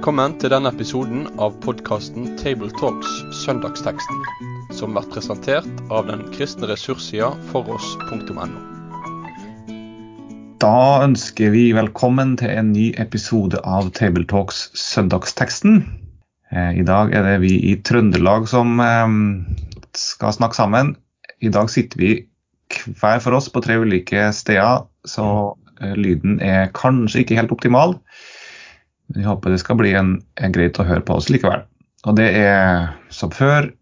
Velkommen til denne episoden av podkasten Tabletalks Søndagsteksten, som blir presentert av den kristne ressurssida foross.no. Da ønsker vi velkommen til en ny episode av Tabletalks Søndagsteksten. Eh, I dag er det vi i Trøndelag som eh, skal snakke sammen. I dag sitter vi hver for oss på tre ulike steder, så eh, lyden er kanskje ikke helt optimal. Men vi håper det skal bli en, en greit å høre på oss likevel. Og det er som før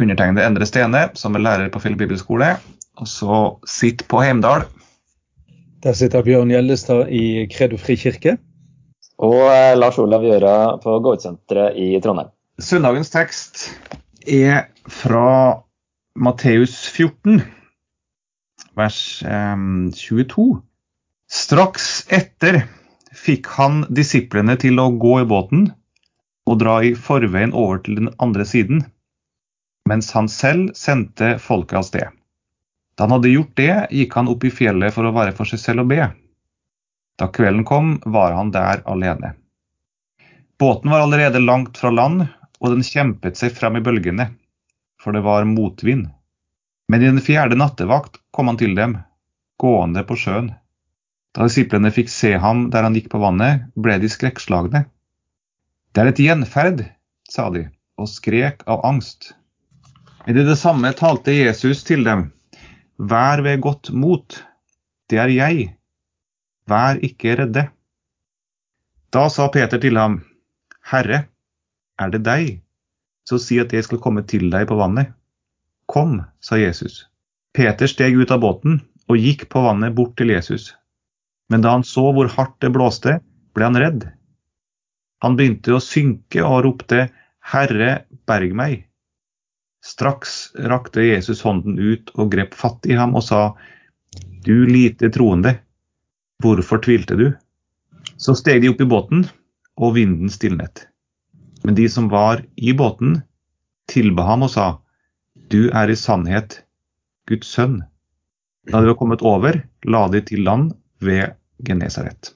undertegnede Endre Stene, som er lærer på Fjell bibelskole. Og så sitter på Heimdal. Der sitter Bjørn Gjellestad i Kredo frikirke. Og eh, Lars Olav Gjøra på Gårdsenteret i Trondheim. Søndagens tekst er fra Matteus 14, vers eh, 22. Straks etter fikk han disiplene til å gå i båten og dra i forveien over til den andre siden, mens han selv sendte folket av sted. Da han hadde gjort det, gikk han opp i fjellet for å være for seg selv og be. Da kvelden kom, var han der alene. Båten var allerede langt fra land, og den kjempet seg frem i bølgene, for det var motvind. Men i den fjerde nattevakt kom han til dem, gående på sjøen. Da disiplene fikk se ham der han gikk på vannet, ble de skrekkslagne. Det er et gjenferd, sa de, og skrek av angst. I det samme talte Jesus til dem. Vær ved godt mot, det er jeg. Vær ikke redde. Da sa Peter til ham, Herre, er det deg, så si at jeg skal komme til deg på vannet. Kom, sa Jesus. Peter steg ut av båten og gikk på vannet bort til Jesus. Men da han så hvor hardt det blåste, ble han redd. Han begynte å synke og ropte, Herre, berg meg. Straks rakte Jesus hånden ut og grep fatt i ham og sa, Du lite troende, hvorfor tvilte du? Så steg de opp i båten, og vinden stilnet. Men de som var i båten, tilba ham og sa, Du er i sannhet Guds sønn. Da de var kommet over, la de til land ved Genesaret.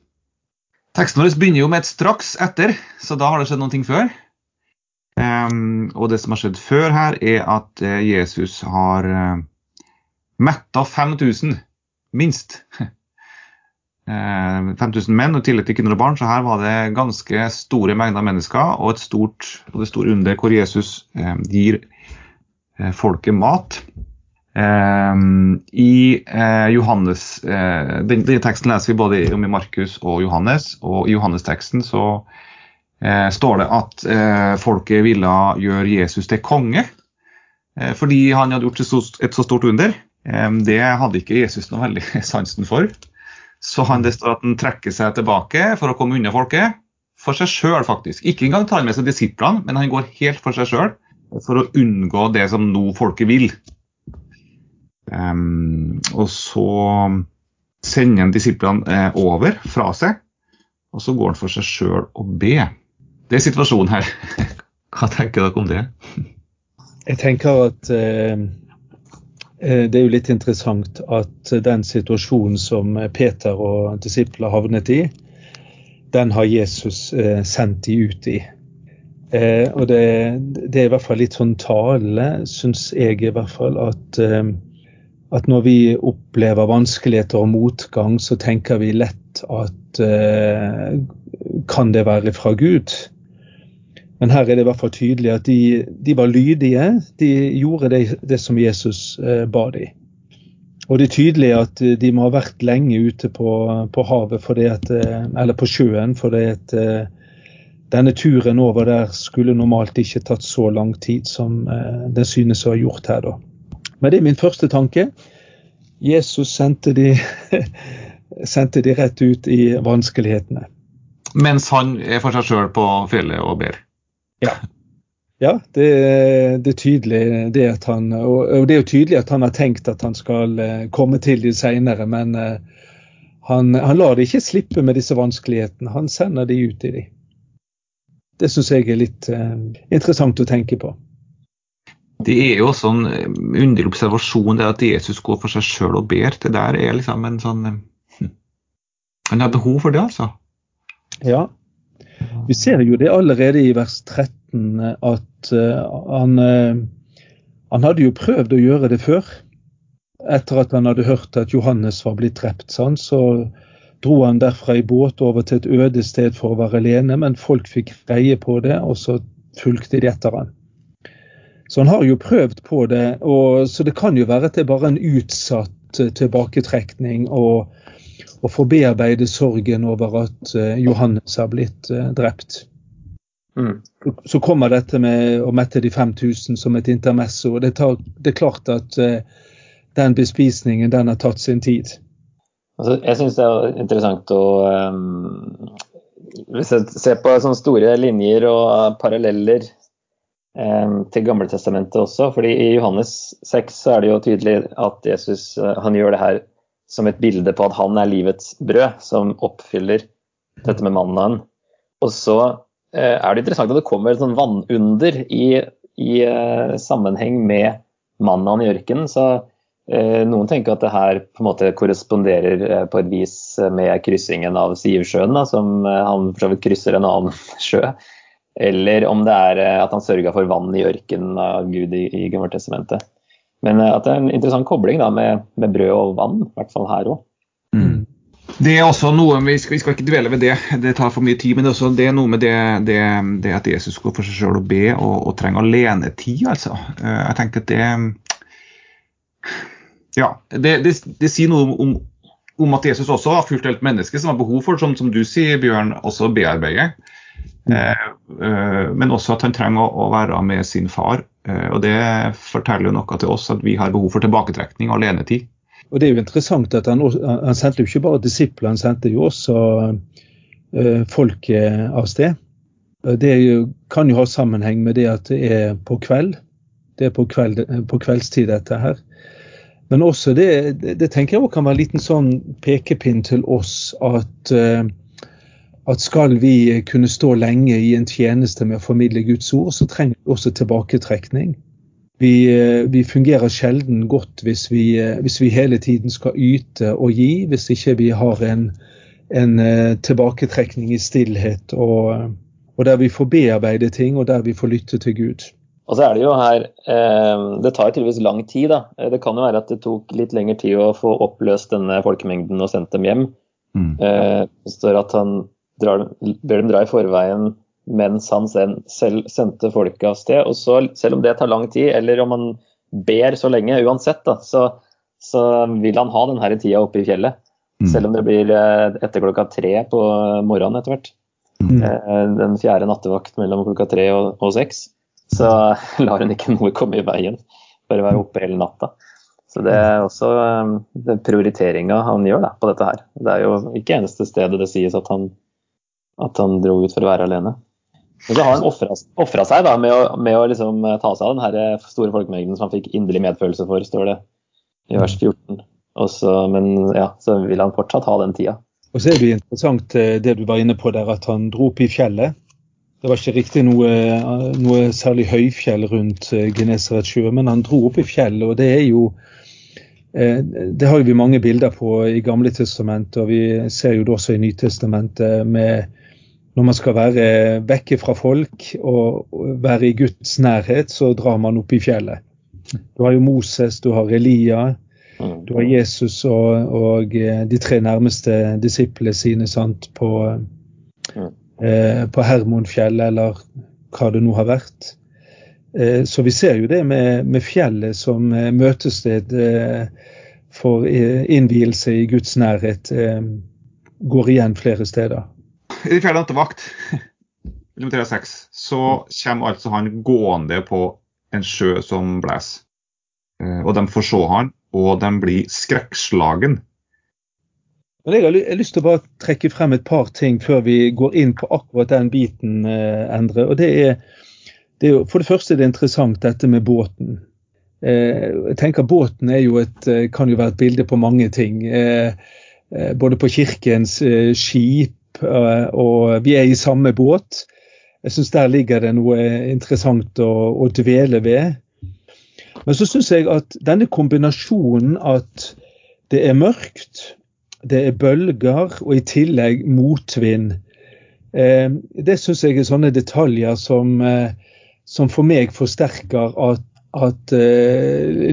Teksten vår begynner jo med et 'straks etter', så da har det skjedd noe før. Um, og det som har skjedd før her, er at uh, Jesus har uh, metta 5000, minst. Uh, 5000 menn og i tillegg til kvinner og barn, så her var det ganske store mengder mennesker og et stort og det store under hvor Jesus gir folket mat. Um, I uh, Johannes uh, den, Denne teksten leser vi både om i Markus og Johannes, og i Johannes-teksten så uh, står det at folket ville gjøre Jesus til konge fordi han hadde gjort et så stort under. Um, det hadde ikke Jesus noe veldig sansen for. Så han, det står at han trekker seg tilbake for å komme unna folket. For seg sjøl, faktisk. Ikke engang tar han med seg disiplene, men han går helt for seg sjøl for å unngå det som nå folket vil. Og så sender han disiplene eh, over fra seg, og så går han for seg sjøl og ber. Det er situasjonen her. Hva tenker dere om det? Jeg tenker at eh, det er jo litt interessant at den situasjonen som Peter og disipler havnet i, den har Jesus eh, sendt de ut i. Eh, og det, det, er i hvert fall litt sånn tale, syns jeg i hvert fall, at eh, at når vi opplever vanskeligheter og motgang, så tenker vi lett at eh, kan det være fra Gud? Men her er det i hvert fall tydelig at de, de var lydige. De gjorde det, det som Jesus eh, ba dem. Og det er tydelig at de må ha vært lenge ute på, på havet, at, eh, eller på sjøen, fordi at eh, denne turen over der skulle normalt ikke tatt så lang tid som eh, det synes å ha gjort her. da. Men det er min første tanke. Jesus sendte de, sendte de rett ut i vanskelighetene. Mens han er for seg sjøl på fjellet og ber? Ja. ja det, det, er tydelig det at han og, det er jo tydelig at han har tenkt at han skal eh, komme til de seinere, men eh, han, han, lar det ikke slippe med disse vanskelighetene. Han sender de ut i de. Det syns jeg er litt uh, interessant å tenke på. Det er jo også en eh, underlig observasjon det at Jesus går for seg sjøl og ber. Det der er liksom en sånn hm. Han har behov for det, altså. Ja. Vi ser jo det allerede i vers 13 at han, han hadde jo prøvd å gjøre det før. Etter at han hadde hørt at Johannes var blitt drept, sånn, så dro han derfra i båt over til et øde sted for å være alene, men folk fikk greie på det, og så fulgte de etter han. Så han har jo prøvd på det, og, så det kan jo være at det er bare en utsatt tilbaketrekning og, og få bearbeide sorgen over at Johannes har blitt drept. Mm. Så kommer dette med å mette de 5000 som et intermesso. og det, tar, det er klart at den bespisningen den har tatt sin tid. Altså, jeg syns det er interessant å um, Hvis jeg ser på sånne store linjer og paralleller til Gamletestamentet også, fordi i Johannes 6 så er det jo tydelig at Jesus uh, han gjør det her som et bilde på at han er livets brød, som oppfyller dette med mannen. Og så Eh, er det interessant at det kommer et sånn vannunder i, i uh, sammenheng med mannen i ørkenen. Så noen tenker at det her på en måte korresponderer på et vis med kryssingen av Sivsjøen, da, som han for så vidt krysser en annen sjø. Eller om det er at han sørga for vann i ørkenen av Gud i, i Gammeltestamentet. Men at det er en interessant kobling da, med, med brød og vann, i hvert fall her òg. Mm. Det er også noe, vi skal, vi skal, ikke dvele ved det, det tar for mye tid. Men det er, det er noe med det, det, det, at Jesus går for seg selv og be og, og trenger alenetid. altså. Eh, jeg tenker at det Ja, det, sier noe om, om, at Jesus også har fulgt helt menneske som har behov for, som, som du sier, Bjørn, også bearbeide. Eh, eh, men også at han trenger å, være med sin far. Eh, og Det forteller jo noe til oss at vi har behov for tilbaketrekning og alenetid. Og Det er jo interessant at han, han sendte jo ikke bare disipler, han sendte jo også folket av sted. Det jo, kan jo ha sammenheng med det at det er på kveld. Det er på, kveld, på kveldstid, dette her. Men også det, det, det tenker jeg også kan være en liten sånn pekepinn til oss at, uh, at skal vi kunne stå lenge i en tjeneste med å formidle Guds ord, så trenger vi også tilbaketrekning. Vi, eh, vi, fungerer sjelden godt hvis vi, eh, hvis vi, hele tiden skal yte og gi, hvis ikke vi har en, en eh, tilbaketrekning i stillhet, og, og, der vi får bearbeide ting, og der vi får lytte til Gud. Og så er Det jo her, det tar tydeligvis lang tid. da. Det kan jo være at det tok litt lengre tid å få oppløst denne folkemengden og sendt dem hjem. Mm. Det står at han drar, ber dem dra i forveien mens han selv sendte folket av sted. Og så, selv om det tar lang tid, eller om han ber så lenge, uansett, da, så, så vil han ha denne tida oppe i fjellet. Mm. Selv om det blir eh, etter klokka tre på morgenen etter hvert. Mm. Eh, den fjerde nattevakt mellom klokka tre og, og seks. Så lar hun ikke noe komme i veien. Bare være oppe hele natta. Så det er også eh, prioriteringa han gjør da, på dette her. Det er jo ikke eneste stedet det sies at han, at han dro ut for å være alene. Men så har han ofra seg da, med å, med å liksom eh, ta seg av den eh, store folkemengden som han fikk inderlig medfølelse for, står det i vers 14. Også, men ja, så vil han fortsatt ha den tida. Og så er det interessant eh, det du var inne på der, at han dro opp i fjellet. Det var ikke riktig noe, noe særlig høyfjell rundt Genesarets sjø, men han dro opp i fjellet, og det er jo det har vi mange bilder på i Gamle testamentet, og vi ser jo det også i Nytestamentet med når man skal være vekke fra folk og være i Guds nærhet, så drar man opp i fjellet. Du har jo Moses, du har Elia, du har Jesus og, og eh, de tre nærmeste disiplene sine sant, på, eh, på Hermonfjellet, eller hva det nå har vært. Eh, så vi ser jo det med, med fjellet som eh, møtested eh, for eh, innvielse i Guds nærhet. går igjen flere steder i fjerde nattevakt, nummer 6, så kommer altså han gående på en sjø som blåser. Eh, og de får se han, og de blir skrekkslagen. Men jeg har lyst til å bare trekke frem et par ting før vi går inn på akkurat den biten, eh, Endre. og det er, det er For det første er det interessant dette med båten. Eh, jeg tenker Båten jo et, kan jo være et bilde på mange ting. Både på kirkens skip, Eh, og vi er i samme båt. Jeg syns der ligger det noe interessant å, å dvele ved. Men så syns jeg at denne kombinasjonen at det er mørkt, det er bølger og i tillegg motvind, Det syns jeg er sånne detaljer som, som for meg forsterker at, at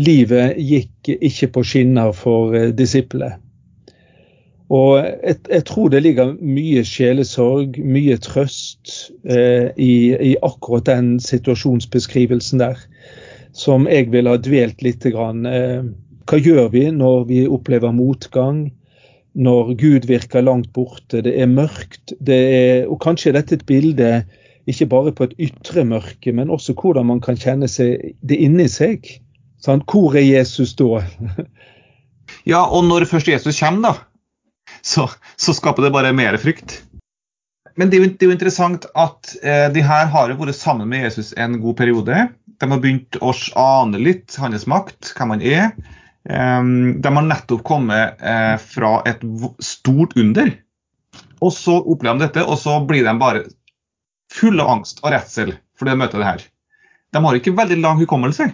livet gikk ikke på skinner for disiplene. Og jeg, jeg, tror det ligger mye sjelesorg, mye trøst eh, i, i, akkurat den situasjonsbeskrivelsen der, som jeg vil ha dvelt litt. Grann. Eh, hva gjør vi når vi opplever motgang? Når Gud virker langt borte, det er mørkt. Det er, og kanskje er dette et bilde ikke bare på et ytre mørke, men også hvordan man kan kjenne seg det inni seg. Sant? hvor er Jesus da? ja, og når først Jesus kommer, da så, så, skaper det bare mer frykt. Men det er jo, det er jo interessant at eh, de her har jo vært sammen med Jesus en god periode. De har begynt å ane litt hans makt, hvem han er. Um, de har nettopp kommet eh, fra et stort under. Og så opplever de dette, og så blir de bare fulle av angst og redsel fordi de møter det her. De har ikke veldig lang hukommelse.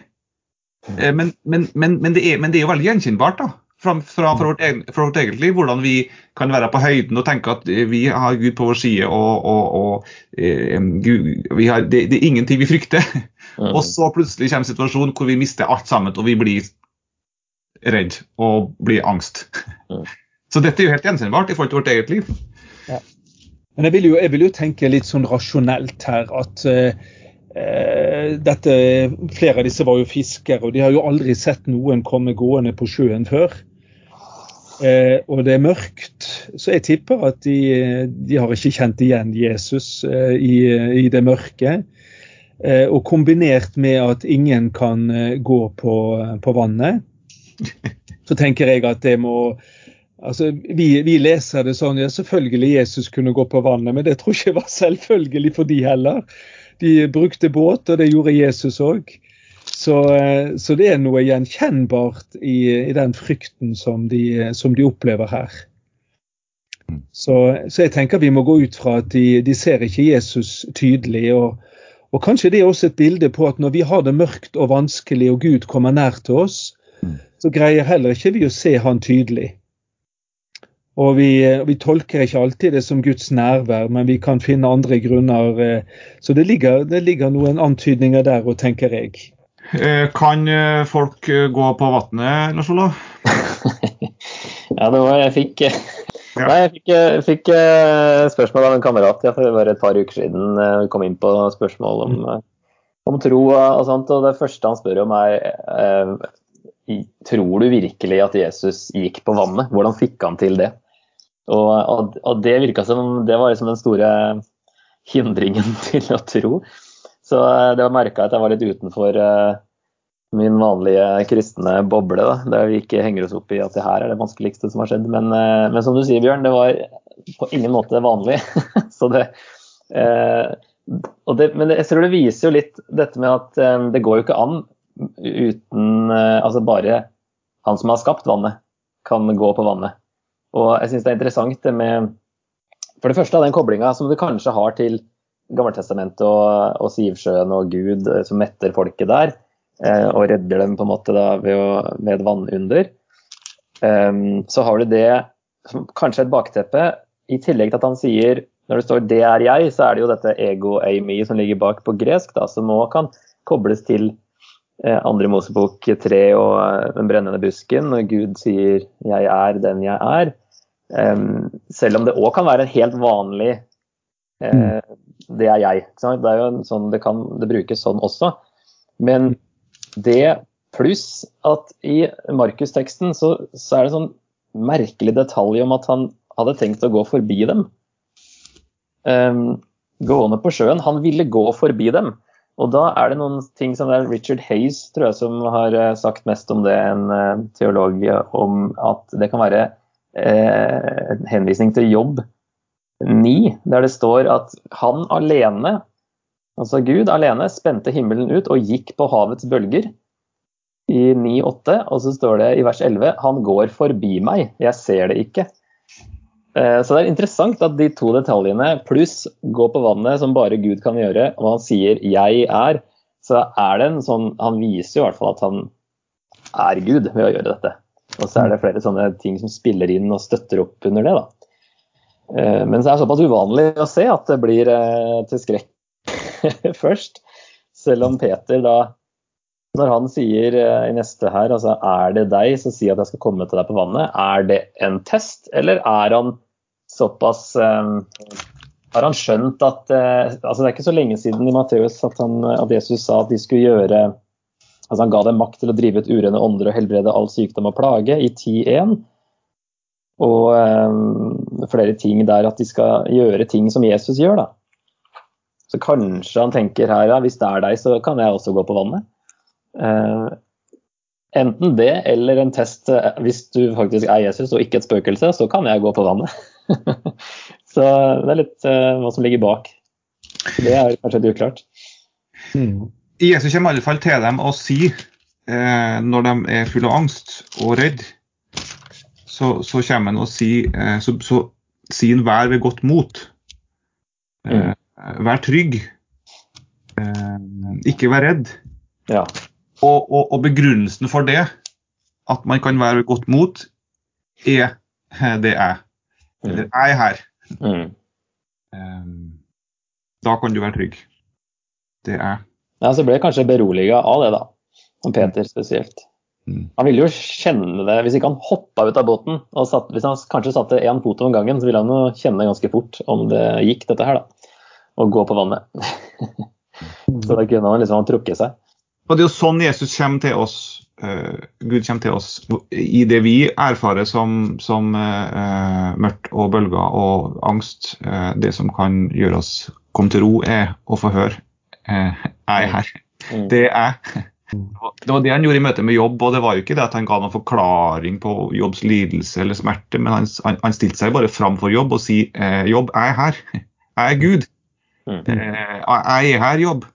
Eh, men, men, men, men, det er, men det er jo veldig gjenkjennbart. da fra, fra, fra, vårt egen, fra, vårt eget liv. Hvordan vi kan være på høyden og tenke at vi har Gud på vår side. og, og, og eh, Gud, har, det, det, er ingenting vi frykter. Mm. Og så plutselig kommer en situasjon hvor vi mister alt sammen og vi blir redd og blir angst. Mm. Så dette er jo helt gjenkjennbart i forhold til vårt eget liv. Ja. Men jeg vil, jo, jeg vil, jo, tenke litt sånn rasjonelt her at uh, dette, Flere av disse var jo fiskere, og de har jo aldri sett noen komme gående på sjøen før. Eh, og det er mørkt, så jeg tipper at de, de har ikke kjent igjen Jesus eh, i, i, det mørke. Eh, og kombinert med at ingen kan eh, gå på, på, vannet, så tenker jeg at det må Altså, vi, vi, leser det sånn ja, selvfølgelig Jesus kunne gå på vannet, men det tror jeg ikke var selvfølgelig for de heller. De brukte båt, og det gjorde Jesus òg. Så, eh, så, det er noe gjenkjennbart i, i den frykten som de, som de opplever her. Så, så, jeg tenker vi må gå ut fra at de, de ser ikke Jesus tydelig. Og, og, kanskje det er også et bilde på at når vi har det mørkt og vanskelig og Gud kommer nær til oss, så greier heller ikke vi å se han tydelig. Og vi, vi, tolker ikke alltid det som Guds nærvær, men vi kan finne andre grunner. Eh, så det ligger, det ligger noen antydninger der, òg, tenker jeg. Eh, kan eh, folk eh, gå på vannet, Lars Olav? ja, det var jeg fikk ja. Nei, jeg fikk, fikk, spørsmål av en kamerat ja, for bare et par uker siden. Vi kom inn på spørsmål om, mm. om tro og sånt. og Det første han spør om er Tror du virkelig at Jesus gikk på vannet? Hvordan fikk han til det? Og, og, og det virka som det var liksom den store hindringen til å tro. Så eh, det var merka at jeg var litt utenfor uh, min vanlige kristne boble. da, Der vi ikke henger oss opp i at det her er det vanskeligste som har skjedd. Men, uh, men som du sier, Bjørn, det var på ingen måte vanlig. så det, uh, det, men jeg tror det viser jo litt dette med at det går jo ikke an uten Altså bare han som har skapt vannet, kan gå på vannet. Og jeg syns det er interessant det med For det første den koblinga som du kanskje har til Gammeltestamentet og, og Sivsjøen og Gud eh, som metter folket der, eh, og redder dem på en måte da ved, å, ved et vannunder. Um, så har du det som kanskje et bakteppe, i tillegg til at han sier når det står 'det er jeg', så er det jo dette ego eimi som ligger bak på gresk, da, som òg kan kobles til eh, andre Mosebok 3 og eh, den brennende busken, når Gud sier 'jeg er den jeg er'. Um, selv om det òg kan være en helt vanlig eh, det er jeg. Det er sånn det kan det brukes sånn også. Men det pluss at i Markus-teksten så, så, er det sånn merkelig detalj om at han hadde tenkt å gå forbi dem. Um, gående på sjøen. Han ville gå forbi dem. Og da er det noen ting som det er Richard Hayes tror jeg, som har eh, sagt mest om det, en uh, teolog, om at det kan være uh, en henvisning til jobb 9, der det står at han alene, altså Gud alene, spente himmelen ut og gikk på havets bølger. I 9,8, og så står det i vers 11 han går forbi meg, jeg ser det ikke. Eh, så det er interessant at de to detaljene, pluss gå på vannet, som bare Gud kan gjøre, og han sier 'jeg er', så er det en sånn Han viser jo i hvert fall at han er Gud ved å gjøre dette. Og så er det flere sånne ting som spiller inn og støtter opp under det. da. Eh, men det er såpass uvanlig å se at det blir eh, til skrekk først. Selv om Peter da, når han sier eh, i neste her, altså er det deg som sier at jeg skal komme til deg på vannet, er det en test, eller er han såpass Har han skjønt at altså Det er ikke så lenge siden i Matteus at, at Jesus sa at de skulle gjøre altså Han ga dem makt til å drive ut urene ånder og helbrede all sykdom og plage i 10.1 og um, flere ting der at de skal gjøre ting som Jesus gjør. da. Så kanskje han tenker her ja, hvis det er deg, så kan jeg også gå på vannet. Uh, enten det eller en test uh, hvis du faktisk er Jesus og ikke et spøkelse, så kan jeg gå på vannet. så det er litt uh, hva som ligger bak. Det er kanskje litt uklart. Hmm. Jesus kommer i alle fall til dem og sier når de er fulle av angst og redd så, så kommer han og sier eh, så, så sier han 'vær ved godt mot'. Eh, mm. Vær trygg. Eh, ikke vær redd. Ja. Og, og, og, begrunnelsen for det, at man kan være ved godt mot, er det er. Eller mm. jeg er her. Mm. Da kan du være trygg. Det er. Ja, så ble jeg kanskje beroliga av det, da. Som Peter spesielt. Mm. Han ville jo kjenne det hvis ikke han hoppa ut av båten. og satt, Hvis han kanskje satte én fot om gangen, så ville han jo kjenne ganske fort om det gikk, dette her. da, Å gå på vannet. så da kunne han liksom trukket seg. Og Det er jo sånn Jesus kommer til oss. Uh, Gud kommer til oss i det vi erfarer som, som uh, mørkt og bølger og angst. Uh, det som kan gjøre oss komme til ro, er å få høre. jeg er her. Mm. Det er det var det han gjorde i møte med jobb, og det var jo ikke det at han ga noen forklaring på jobbs lidelse eller smerte, men han, han, han stilte seg bare fram for jobb og si eh, jobb, jeg er her. Jeg er Gud. Mm. Eh, jeg er her, jobb.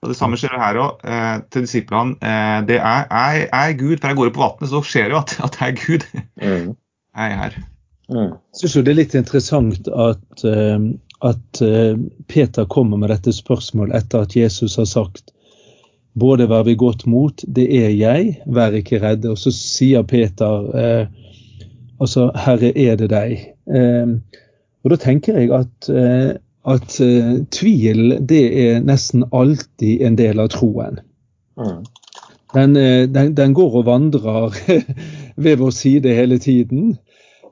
Og Det samme skjer her òg, eh, til disiplene. Eh, det er, jeg, jeg, er Gud, for jeg går opp på vannet, så skjer det jo at, at, jeg er Gud. Mm. Jeg er her. Mm. Syns jo det er litt interessant at, uh, at uh, Peter kommer med dette spørsmålet etter at Jesus har sagt både vær vi godt mot, det er jeg, vær ikke redde. Og så sier Peter eh, altså Herre, er det deg? Eh, og da tenker jeg at, eh, at eh, tvil det er nesten alltid en del av troen. Mm. Den, eh, den, den, går og vandrer ved vår side hele tiden.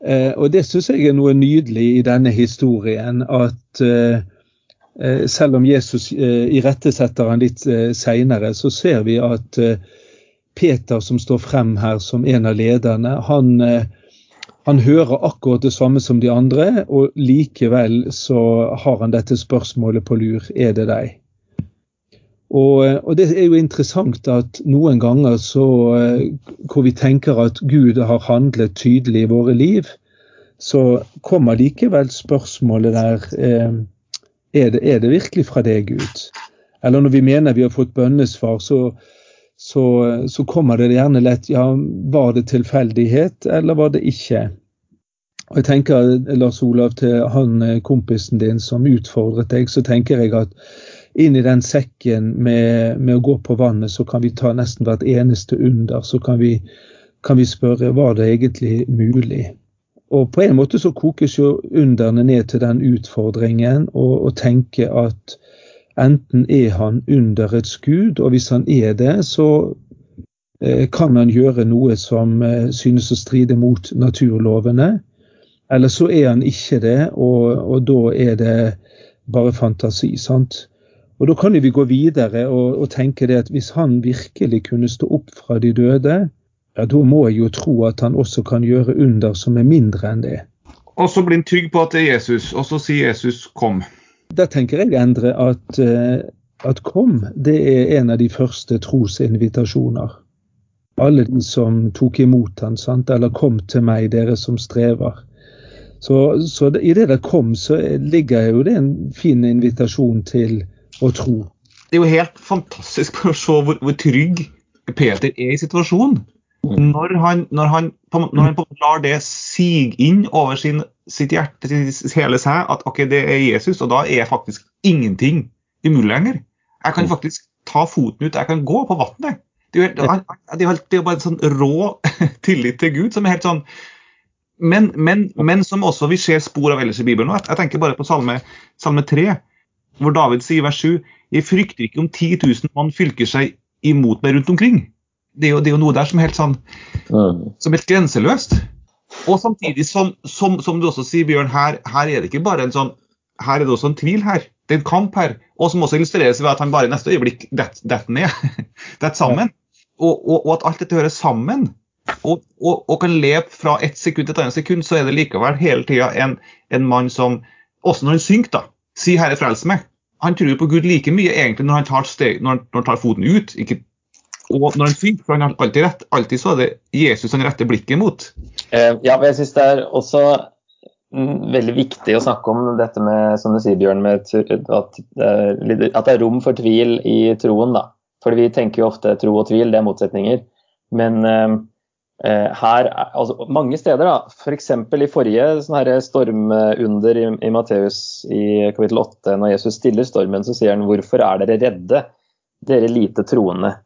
Eh, og det syns jeg er noe nydelig i denne historien. at selv om Jesus eh, irettesetter han litt eh, seinere, så ser vi at Peter, som står frem her som en av lederne, han, han, hører akkurat det samme som de andre, og likevel så har han dette spørsmålet på lur. Er det deg? Og, og det er jo interessant at noen ganger så hvor vi tenker at Gud har handlet tydelig i våre liv, så kommer likevel spørsmålet der eh, er det, er det virkelig fra deg, Gud? Eller når vi mener vi har fått bønnesvar, så, så, så, kommer det gjerne lett Ja, var det tilfeldighet, eller var det ikke? Og jeg tenker, Lars Olav, til han eh, kompisen din som utfordret deg, så tenker jeg at inn i den sekken med, med, å gå på vannet, så kan vi ta nesten hvert eneste under. Så kan vi, kan vi spørre var det egentlig mulig? Og på en måte så kokes jo underne ned til den utfordringen å tenke at enten er han underets gud, og hvis han er det, så eh, kan han gjøre noe som eh, synes å stride mot naturlovene. Eller så er han ikke det, og, og da er det bare fantasi. sant? Og Da kan vi gå videre og, og tenke det at hvis han virkelig kunne stå opp fra de døde, ja, da må jeg jo tro at han også kan gjøre under som er mindre enn det. Og så blir han trygg på at det er Jesus, og så sier Jesus 'kom'. Da tenker jeg Endre, at, eh, at 'kom' det er en av de første trosinvitasjoner. Alle de som tok imot han, sant? eller 'kom til meg, dere som strever'. Så, så i det der 'kom', så ligger jo det en fin invitasjon til å tro. Det er jo helt fantastisk å se hvor, hvor trygg Peter er i situasjonen. Mm. Når han, når han, når han lar det sige inn over sin, sitt hjerte, hele seg, at ok, det er Jesus, og da er faktisk ingenting umulig lenger. Jeg kan mm. faktisk ta foten ut, jeg kan gå på vannet. Det det er jo bare en sånn rå tillit til Gud som er helt sånn men, men, men, som også vi ser spor av ellers i Bibelen. Jeg, jeg tenker bare på salme, salme 3, hvor David sier i vers 7 Jeg frykter ikke om 10 000 mann fylker seg imot meg rundt omkring. Det er jo, det er jo noe der som er helt, sånn, som helt grenseløst. Og samtidig, som, som, som, du også sier, Bjørn, her, her, er det ikke bare en sånn Her er det også en tvil her. Det er en kamp her. Og som også illustreres ved at han bare i neste øyeblikk detter ned. detter sammen. Og, og, og, at alt dette hører sammen. Og, og, kan leve fra ett sekund til et annet sekund, så er det likevel hele tida en, en, mann som Også når han synker, da. sier 'Herre, frels meg'. Han tror på Gud like mye egentlig når han tar, steg, når han, når han tar foten ut. Ikke, og når han svinger, for han har alltid rett. Alltid så er det Jesus han retter blikket mot. Eh, ja, men jeg syns det er også veldig viktig å snakke om dette med, som du sier, Bjørn, at, at det er rom for tvil i troen. da. For vi tenker jo ofte tro og tvil, det er motsetninger. Men eh, eh her, altså mange steder, da, f.eks. For i forrige sånn her stormunder i, i Matteus i kapittel 8, når Jesus stiller stormen, så sier han 'Hvorfor er dere redde, dere lite troende'?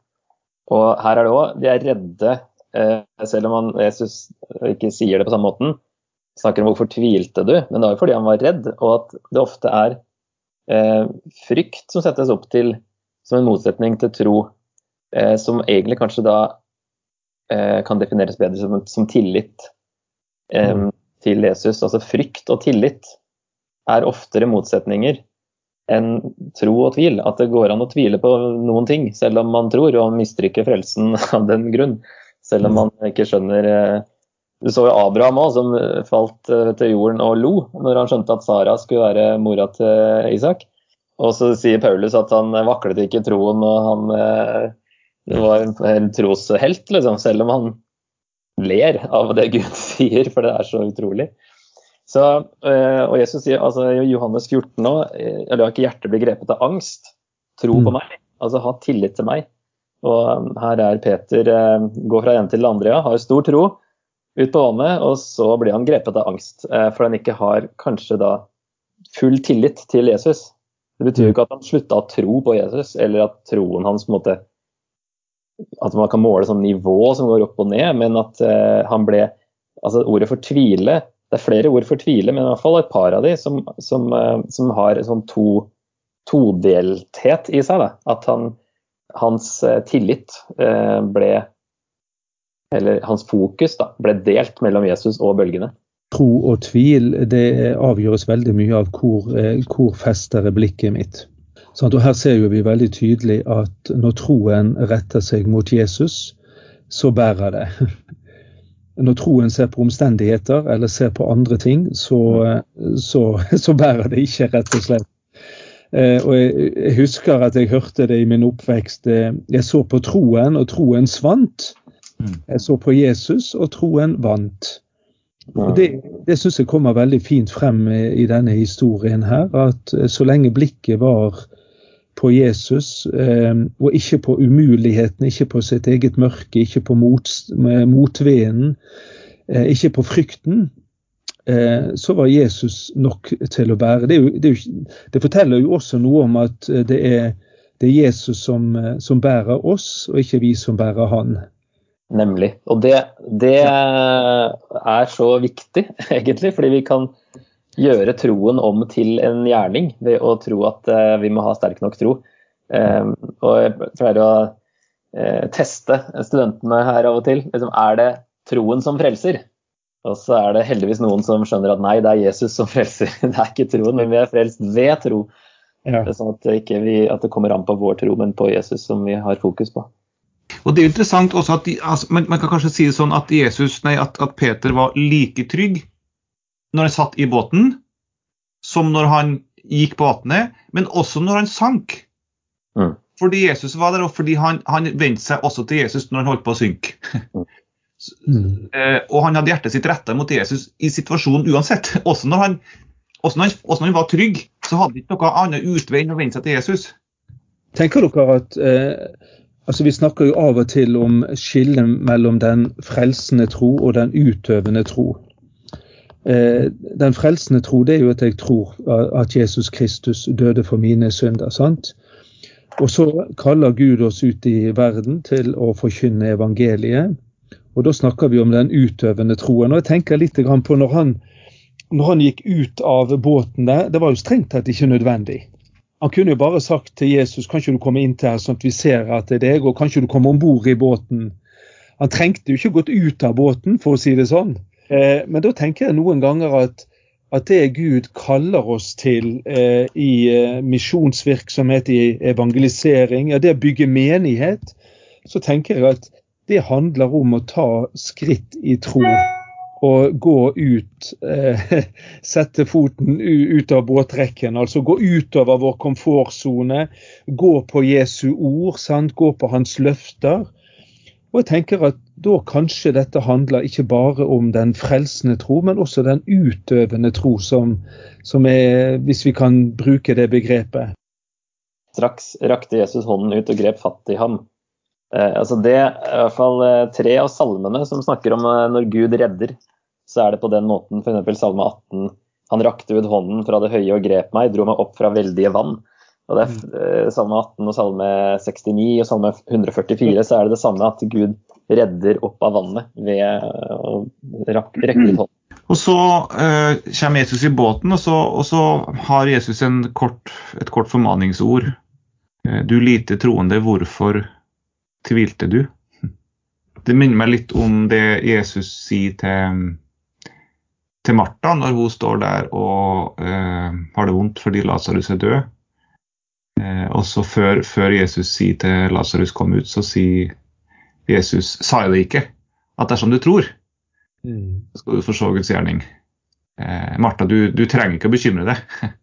Og her er det òg, de er redde Eh, selv om han, Jesus ikke sier det på samme måten, snakker om hvorfor tvilte du, men det var jo fordi han var redd, og at det ofte er eh, frykt som settes opp til som en motsetning til tro, eh, som egentlig kanskje da eh, kan defineres bedre som, som tillit mm. til Jesus. Altså frykt og tillit er oftere motsetninger enn tro og tvil. At det går an å tvile på noen ting, selv om man tror, og mister frelsen av den grunn. Selv om man ikke skjønner eh, Du så jo Abraham òg, som falt eh, til jorden og lo når han skjønte at Sara skulle være mora til Isak. Og så sier Paulus at han vaklet ikke i troen, og han eh, var en troshelt, liksom, selv om han ler av det Gud sier, for det er så utrolig. Så, og Jesus sier altså Johannes 14 nå, la ikke hjertet bli grepet av angst, tro på mm. meg, altså ha tillit til meg. Og um, her er Peter eh, går fra en til den andre, ja, har stor tro ut på vannet, og så blir han grepet av angst. Eh, for han ikke har kanskje da full tillit til Jesus. Det betyr jo ikke at han slutta å tro på Jesus, eller at troen hans på en måte At man kan måle sånn nivå som går opp og ned, men at han ble Altså ordet for tvile Det er flere ord for tvile, men i hvert fall et par av de som, som, uh, som har sånn to todelthet i seg. Da. At han hans eh, tillit eh, ble Eller hans fokus da, ble delt mellom Jesus og bølgene. Tro og tvil det avgjøres veldig mye av hvor, eh, hvor fester blikket mitt. Sånn, og Her ser vi veldig tydelig at når troen retter seg mot Jesus, så bærer det. Når troen ser på omstendigheter eller ser på andre ting, så, så, så bærer det ikke, rett og slett. Eh, og jeg, husker at jeg hørte det i min oppvekst. Eh, jeg så på troen, og troen svant. Mm. Jeg så på Jesus, og troen vant. Og Det, det syns jeg kommer veldig fint frem i denne historien her. At eh, så lenge blikket var på Jesus, og ikke på umuligheten, ikke på sitt eget mørke, ikke på mot, motveden, ikke på frykten, Eh, så var Jesus nok til å bære. Det, jo, det, det, forteller jo også noe om at eh, det er, det er Jesus som, eh, som, bærer oss, og ikke vi som bærer han. Nemlig. Og det, det er så viktig, egentlig, fordi vi kan gjøre troen om til en gjerning ved å tro at vi må ha sterk nok tro. Og jeg pleier å teste studentene her av og til. Liksom, er det troen som frelser? Og så er det heldigvis noen som skjønner at nei, det er Jesus som frelser. Det er ikke troen, men vi er frelst ved tro. Ja. Det sånn at, vi, at, det kommer an på vår tro, men på Jesus som vi har fokus på. Og det er interessant også at de, altså, man, man, kan kanskje si det sånn at, Jesus, nei, at, at Peter var like trygg når han satt i båten, som når han gikk på vannet, men også når han sank. Mm. Fordi Jesus var der, og fordi han, han vendte seg også til Jesus når han holdt på å synke. Mm. Mm. Eh, og han hadde hjertet sitt retta mot Jesus i situasjonen uansett. Også når han, også når han, også når han var trygg, så hadde han ikke noe annet utvei enn å vende seg til Jesus. Tenker dere at eh, altså Vi snakker jo av og til om skillet mellom den frelsende tro og den utøvende tro. Eh, den frelsende tro det er jo at jeg tror at Jesus Kristus døde for mine synder. sant? Og så kaller Gud oss ut i verden til å forkynne evangeliet. Og da snakker vi om den utøvende troen. Og jeg tenker litt på når han, når han gikk ut av båten der, det var jo strengt tatt ikke nødvendig. Han kunne jo bare sagt til Jesus kan ikke du komme inn til her sånn at vi ser at det er deg, og kan ikke du komme om bord i båten. Han trengte jo ikke gått ut av båten, for å si det sånn. Eh, men da tenker jeg noen ganger at, at det Gud kaller oss til eh, i eh, misjonsvirksomhet, i evangelisering, ja, det å bygge menighet, så tenker jeg at det handler om å ta skritt i tro og gå ut, eh, sette foten ut av båtrekken. Altså gå utover vår komfortsone, gå på Jesu ord, sant? gå på hans løfter. Og jeg tenker at da kanskje dette handler ikke bare om den frelsende tro, men også den utøvende tro, som, som er, hvis vi kan bruke det begrepet. Straks rakte Jesus hånden ut og grep fatt i ham. Eh, altså det er i hvert fall eh, tre av salmene som snakker om eh, når Gud redder. Så er det på den måten f.eks. salme 18 Han rakte ut hånden fra det høye og grep meg, dro meg opp fra veldige vann. Og det er mm. eh, Salme 18 og salme 69 og salme 144 så er det det samme at Gud redder opp av vannet ved å rekke ut hånden. Og Så eh, kommer Jesus i båten, og så, og så har Jesus kort, et kort formaningsord. Eh, du lite troende, hvorfor tvilte du? Det minner meg litt om det Jesus sier til, til Martha når hun står der og eh, har det vondt fordi Lasarus er død. Eh, og så før, før, Jesus sier til Lasarus kom ut, så sier Jesus sa jeg det ikke, at dersom du tror, mm. så skal du forstå Guds gjerning. Eh, Martha, du, du, trenger ikke å bekymre deg.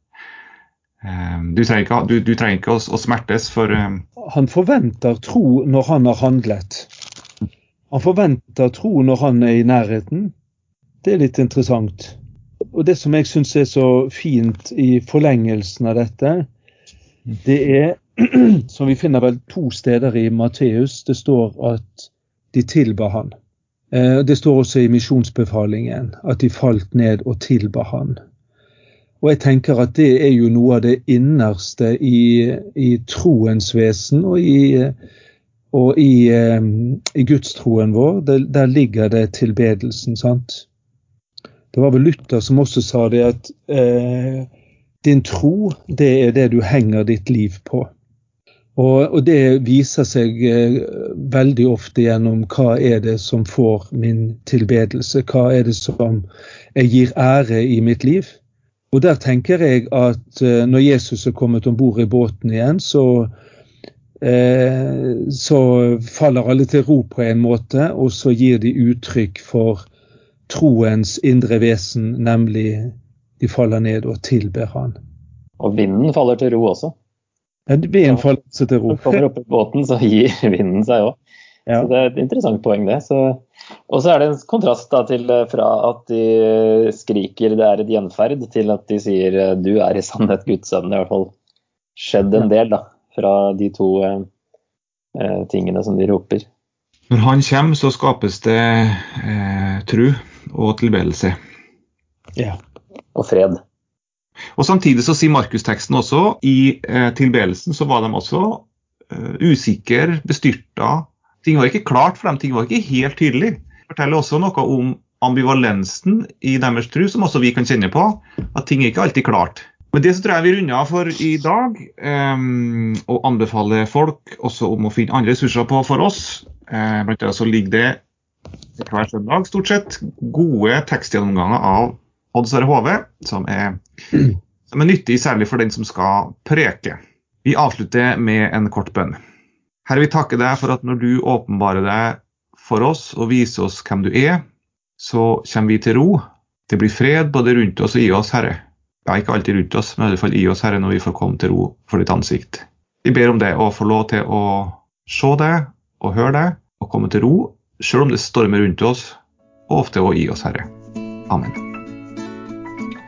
Eh, du trenger ikke, du, du trenger ikke å, å, smertes for um... Han forventer tro når han har handlet. Han forventer tro når han er i nærheten. Det er litt interessant. Og det som jeg syns er så fint i forlengelsen av dette, det er, som vi finner vel to steder i Matteus, det står at de tilba han. Eh, det står også i misjonsbefalingen at de falt ned og tilba han. Og jeg tenker at det er jo noe av det innerste i, i troens vesen og i, og i, i gudstroen vår. Der, der, ligger det tilbedelsen, sant. Det var vel Luther som også sa det at eh, din tro, det er det du henger ditt liv på. Og, og, det viser seg eh, veldig ofte gjennom hva er det som får min tilbedelse? Hva er det som jeg gir ære i mitt liv? Og der tenker jeg at eh, når Jesus er kommet om bord i båten igjen, så, eh, så faller alle til ro på en måte, og så gir de uttrykk for troens indre vesen, nemlig de faller ned og tilber han. Og vinden faller til ro også. Ja, vinden faller også til ro. Når kommer opp i båten, så gir vinden seg òg. Ja. Så Det er et interessant poeng, det. Så og så er det en kontrast da til eh, fra at de skriker det er et gjenferd, til at de sier eh, du er i sannhet Guds sønn. Det har i hvert fall skjedd en del da, fra de to eh, eh, tingene som de roper. Når han kommer, så skapes det eh, tru og tilbedelse. Ja. Og fred. Og Samtidig så sier Markusteksten også i eh, tilbedelsen så var de også eh, usikre, bestyrta, ting var ikke klart for dem, ting var ikke helt tydelig. Det forteller også noe om ambivalensen i deres tro, som også vi kan kjenne på. At ting er ikke alltid klart. Men det så tror jeg vi runder av for i dag, Eh, og anbefaler folk også om å finne andre ressurser på for oss. Eh, blant annet så ligger det hver søndag stort sett gode tekstgjennomganger av Odd Sverre Hove, som er, som er nyttig særlig for den som skal preke. Vi avslutter med en kort bønn. Herre, vi takker deg for at når du åpenbarer deg for oss og viser oss hvem du er, så kommer vi til ro. Det blir fred både rundt oss og i oss, Herre. Ja, ikke alltid rundt oss, men i alle fall i oss, Herre, når vi får komme til ro for ditt ansikt. Vi ber om det å få lov til å se deg og høre deg og komme til ro, selv om det stormer rundt oss, og ofte òg i oss, Herre. Amen.